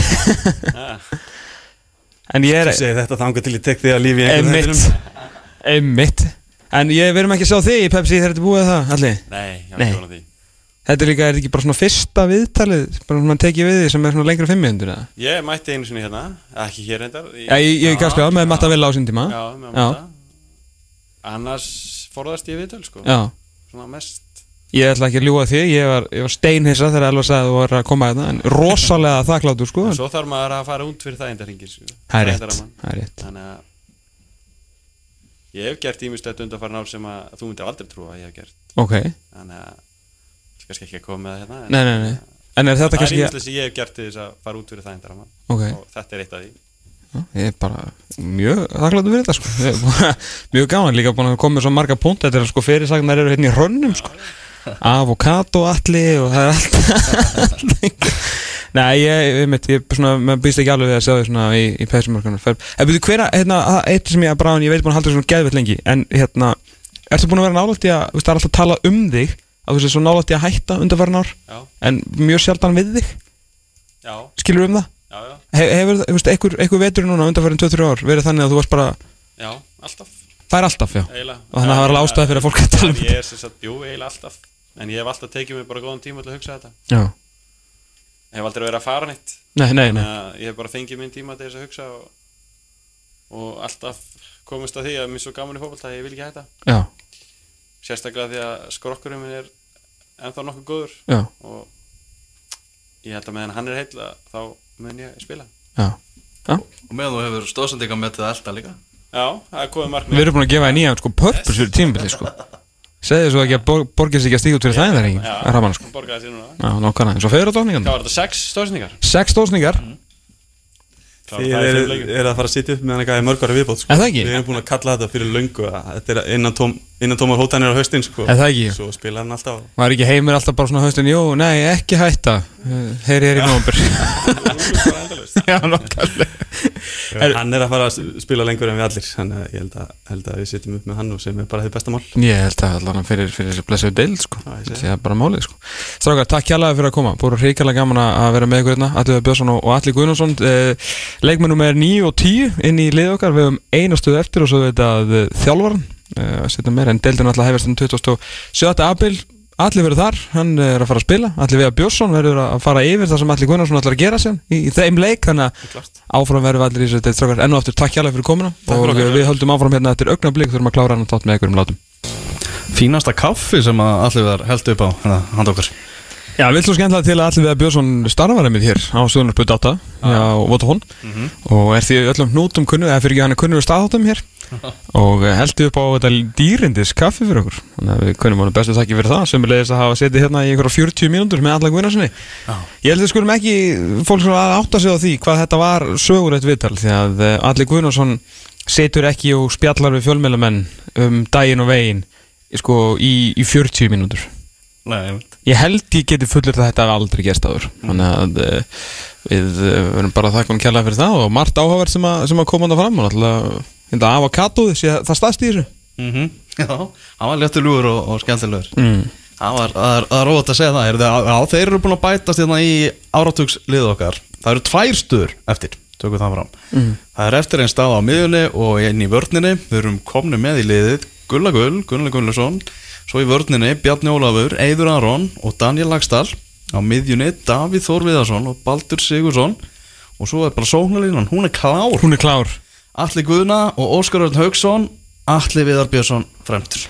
En ég er Þú segir þetta þangað til ég tek því að lífi Einmitt. Einmitt. En ég verðum ekki að sjá þig í Pepsi þegar þetta búið það allir Nei, ég var ekki vona því. Þetta er líka, er þetta ekki bara svona fyrsta viðtalið Bara svona tekið við því sem er svona lengra fimm minnundur eða? Ég mætti einu sinni hérna, ekki hér reyndar Já, ég, ég kannski á með Matta Villa á sín tíma. Já, með. Matta Annars forðast ég viðtöl sko. Já. Svona mest. Ég ætla ekki að ljúga því, ég var, ég var steinhissa þegar Elva sagði að þú var að koma hérna En rosalega þakkláttur sko. En svo þarf maður að fara út fyrir það eindarringir sko. Það er rétt, það er rétt. Þannig að Ég hef gert ímislegt undanfara ár sem að þú myndir aldrei trúa að ég hef gert. Ok, Þannig að Ég kannski ekki að koma með það hérna nei, nei, nei. En er þetta Það er kannski ímislegt sem ég hef gert til þess að fara út fyrir það eindarrammann Ok, Og þetta er eitt af því ég er bara mjög þakkláttur fyrir þetta sko. Ég Mjög gaman líka búin að koma með svo marga punkt. Þetta er sko fyrirsagnar eru hérna í hrönnum sko. Avokado allir og það er allt Nei, ég, ég, ég maður býst ekki alveg við að sjá þig svona í, í peysumörkunum En byrju, hver að, hérna, eitt sem ég að bráðin, ég veit búin að halda þér svona geðvett lengi En, hérna, ertu búin að vera nálægt í að, það er alltaf að tala um þig Að þú sé svo nálægt í að hætta undanfærin ár? Já, En mjög sjaldan He, hefur, einhver vetur núna undanfærin 2-3 ár Verið þannig að þú varst bara, já, alltaf. Það er alltaf, já. Eiginlega. Og þannig að það var alveg ástæða fyrir að fólk að tala um þetta. Ég er sem sagt, jú, eiginlega alltaf. En ég hef alltaf tekið mig bara góðan tíma til að hugsa þetta. Já, Ég hef aldrei verið að fara neitt. Nei, nei, nei. Þannig að ég hef bara fengið minn tíma til þess að hugsa og, og alltaf komist að því að mér er svo gaman í fótbolta að ég vil ekki hætta. Já, sérstaklega því að skrokkurinn minn er ennþá nokkuð góður. Já, og ég held að meðan hann er heill að þá mun ég spila. Já. Og meðan þú hefur stóðsendinga með að elda líka? Já, það er komið markmið. Við erum búin að gefa þér nýjan sko purpose fyrir tímabili sko. Segðu svo ekki að bor borgir sig ekki að stíga út fyrir það en Já, það er raman sko. borgaði sér núna. Já, nokkana, eins og fyrir á dóningan Hvað var þetta, sex stóðsningar? Sex dósningar, Þið er, er að fara að sitja upp með hann eitthvað í mörg ára viðbót sko. Er það ekki? Við erum búin að kalla þetta fyrir löngu að Þetta er innan, tóm, innan tómar hótanir á haustin sko. Er það ekki? Svo spilar hann alltaf. Var ekki heimir alltaf bara svona höstin Jú, nei, ekki hætta. Heyri er í nómbur Já, nokkarlega Er- Hann er að fara að spila lengur en við allir. Þannig að ég held að, held að við sitjum upp með hann og sem er bara þið besta mál. Ég held að allan fyrir, fyrir þessi blessuðu deil sko. Það. er bara málið sko. Strákar, takk kjærlega fyrir að koma. Búið hrikalega gaman að vera með ykkur hérna Allir Björnsson og Atli Guðnarsson eh, Leikmennum er 9 og 10 inn í lið okkar. Við höfum eina stöðu eftir og svo veit að eh, þjálfaran eh, að setja meira. En deildin alltaf hefast um 27. april Allir verður þar, hann er að fara að spila. Allir Viðar Björnsson verður að fara yfir það sem Allir Guðnarsson ætlar að gera sér í, í þeim leik. Þannig að áfram verður við allir í þessu deild strákar enn og aftur takk kjærlega fyrir komuna. Og fyrir okkur. við höldum áfram hérna eftir augnablík þurfum að klára hann að tátt með ykkur um látum. Fínasta kaffi sem að allir var held upp á hérna, handa okkur. Já, vilt svo skemmtilega til að Allir Viðar Björnsson starfar einmitt hér á Suðunarspöld 8 á Votahón og er því öllum hnútum kunnu eða fyrir ekki hann er kunnur staðháttum hér og eh, heldur upp á þetta dýrindis kaffi fyrir okkur. Þannig að við kunnum honum bestu þakki fyrir það. Sem er leiðist að hafa setið hérna í einhverja 40 mínútur með alla Guðnarssoni Ég held að skulum ekki fólk að átta sig á því hvað þetta var sögurætt viðtal því að eh, Alli Guðnarsson setur ekki og spjallar við fjölmjölamenn um daginn og veginn sko, í, í 40 mínútur. Nei, ég held ég geti fullur að þetta aldrei gerst áður. Þannig að uh, við verðum bara að þakka hann kærlega fyrir það og margt áhugavert sem, að- sem að koma hann fram og náttúrulega hérna avokadóði, það staðst í þessu. Mm Já, hann var léttur lúgur og, og skemmtilegur. Mm. Það var, það er, það er rót að segja það. Heyrðu, Já, þeir eru búin að bætast hérna í áratugslið okkar. Það eru tvær stöður eftir, tökum það fram. Mm. Það er eftir einn stað á miðjunni og einn í vörninni. Við erum komni með í liðið. Gulla Gull, Gunnar Gullarsson Svo í vörninni Bjarni Ólafur, Eiður Aron og Daniel Lagstall Á miðjunni Davíð Þór Viðarsson og Baldur Sigursson Og svo er bara sóknarlínan, hún er klár. Hún er klár Atli Guðna og Óskar Örn Haugsson Atli Viðar Björnsson fremtur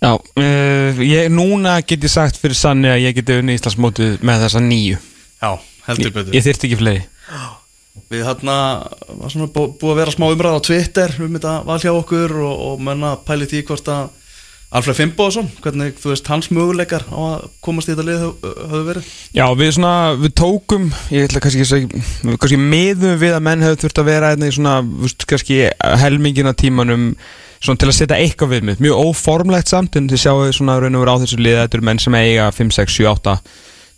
Já, uh, ég, núna get ég sagt fyrir sanni að ég geti unni Íslandsmótið með þessa nýju. Já, heldur Ég, betur. ég þyrfti ekki fleiri. Við hérna var svona bú, búið að vera smá umræð á Twitter um þetta val hjá okkur og, og menna pæli því hvort að Alfred Fimboðsson, hvernig þú veist hans möguleikar á að komast í þetta lið höfðu verið? Já, við svona, við tókum ég ætla kannski að segja, kannski miðum við að menn hefur þurft að vera einnig svona, þú veist, kannski helmingina tímanum svona til að setja eitthvað við mig mjög óformlegt samt, en þið sjáu svona raun og vera á þessu liða, þetta eru menn sem eiga 5, 6, 7, 8,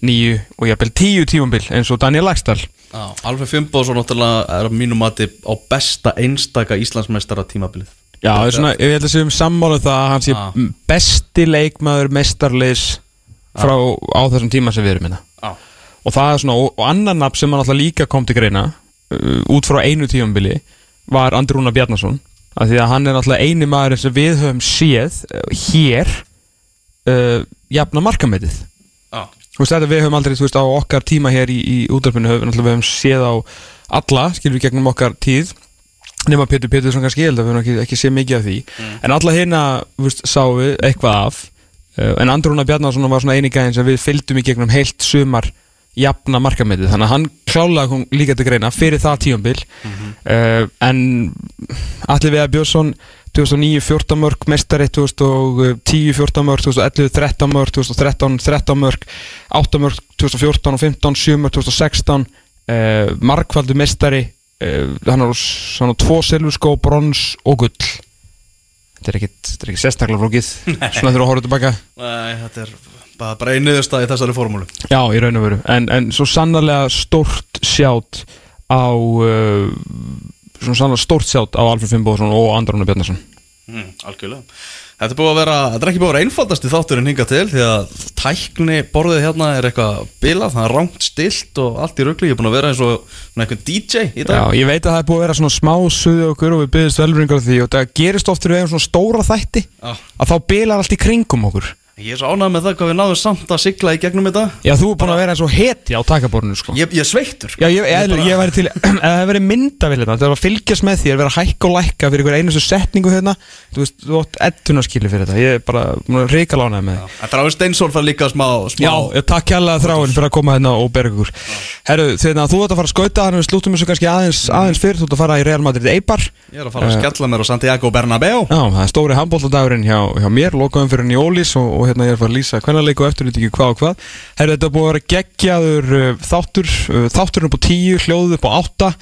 9 og jafnvel 10 tímambil eins og Daniel Lagstall Já, Alfred Fimboðsson náttúrulega er að mínum mati á besta einstaka Íslandsmeistara tímabilið Já, það er svona, ég held að séum sammála um það að hann sé Já. besti leikmaður mestarleis frá á þessum tíma sem við erum hérna. Já, og það er svona, og, og annar nafn sem hann alltaf líka kom til greina uh, út frá einu tímambili var Andri Rúnar Bjarnason. Af því að hann er alltaf eini maður sem við höfum séð uh, hér uh, jafna markametið. Já, þú veist þetta við höfum aldrei, þú veist á okkar tíma hér í, í útdarpinu höfum við höfum séð á alla, skilur við gegnum okkar tíð nema Pétur Pétursson kannski, ég held að við höfum ekki, ekki séð mikið af því. En alla hérna, þú veist, sáum við eitthvað af. Uh, en Andri Rúnar Bjarnason var svona eini gæðin sem við fylgdum í gegnum heilt sumar jafna markametið, þannig að hann klálega kom líka til greina fyrir það tíumbil uh, en allir við að Björnsson 2009 14 mörg, mestari 2010 14 mörg, 2011 13 mörg 2013 13 mörg 8 mörg 2014 og 15 7 mörg 2016 uh, markvaldu mestari hann har svona tvo silfurskó, brons og gull. Þetta er er ekkit sérstaklega flókið. Svona þurfa að horfa tilbaka. Nei, þetta er bara, bara einiðurstað í þessari formúlu. Já, í raun og veru. En, en svo sannarlega stórt sjátt á uh, Svona sannarlega stórt sjátt á Alfred Finnbóðsson og Andrónu Bjarnason. Mm, Algjörlega Þetta er búið að vera, þetta er ekki búið að vera einfaldast í þátturinn hinga til því að tækni borðið hérna er eitthvað bilað, það er rangt stilt og allt í rugli, ég er búin að vera eins og eitthvað DJ í Já, dag ég veit að það er búið að vera svona smá suðu okkur og við byggðist velvringar því og það gerist oft þegar við hefum svona stóra þætti Já. að þá bilar allt í kringum okkur Ég er svo ánægð með það hvað við náðum samt að sigla í gegnum þetta Já, þú er búin að vera eins og heti á takaborinu sko. Ég, ég er sveittur sko. Já, ég, ég, ég væri til, ef það hefði verið myndavill þetta, það var að fylgjast með því, að vera að hækka og lækka fyrir einhver einustu setningu hérna, þú veist, þú átt ettunarskili fyrir þetta, ég er bara reikalánaði með því. En Þráin Steinsson fær líka smá, smá Já, ég takk kjærlega þráin fyrir að koma hérna og berga ykkur Herru, Eibar Ég er að fara að er hérna ég er að lýsa hvernarleik og eftir ekki hvað og hvað. Herru, þetta er búið að vera geggjaður uh, þáttur, uh, þátturinn upp á tíu, hljóðuð upp á átta.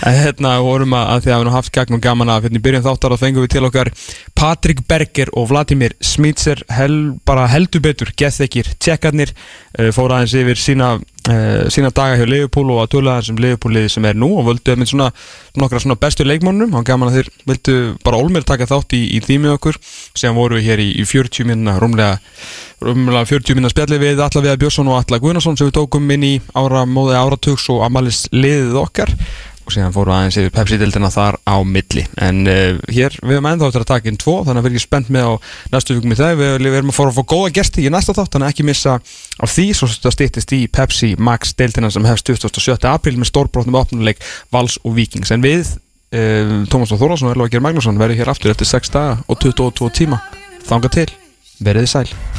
En hérna vorum að, að því að við haft gagn og gaman að hérna í byrjun þáttar og fengum við til okkar Patrik Berger og Vladimir Smitser hel, bara heldur betur, gethekir, tjekkarnir uh, fóru aðeins yfir sína uh, sína daga hjá Liverpool og að tula þessum Liverpool-liði sem er nú og völdu með svona nokkra svona bestu leikmónum og gaman að þeir vildu bara Olmir taka þátt í, í því með okkur. Sem voru við hér í, í 40 minna rúmlega, rúmlega 40 minna spjalli við Alla Viðar Björnsson og Alla Guðnarsson sem við tókum inn í ára móði áratugs og amalis liðið okkar og síðan fóru aðeins yfir Pepsi-dildina þar á milli. En uh, hér, við erum ennþá eftir að taka inn tvo þannig að við erum spennt með á næstu vikum í það við, við erum að fóra að fá góða gesti í næsta þátt þannig að ekki missa af því svo stýttist í Pepsi Max deildina sem hefst 27. apríl með stórbrotnum opnuleik Vals og Vikings en við, uh, Tómas og Þórásson og Erlókir Magnússon verðum hér aftur eftir 6 daga og 22 tíma. Þanga til, verið þið sæl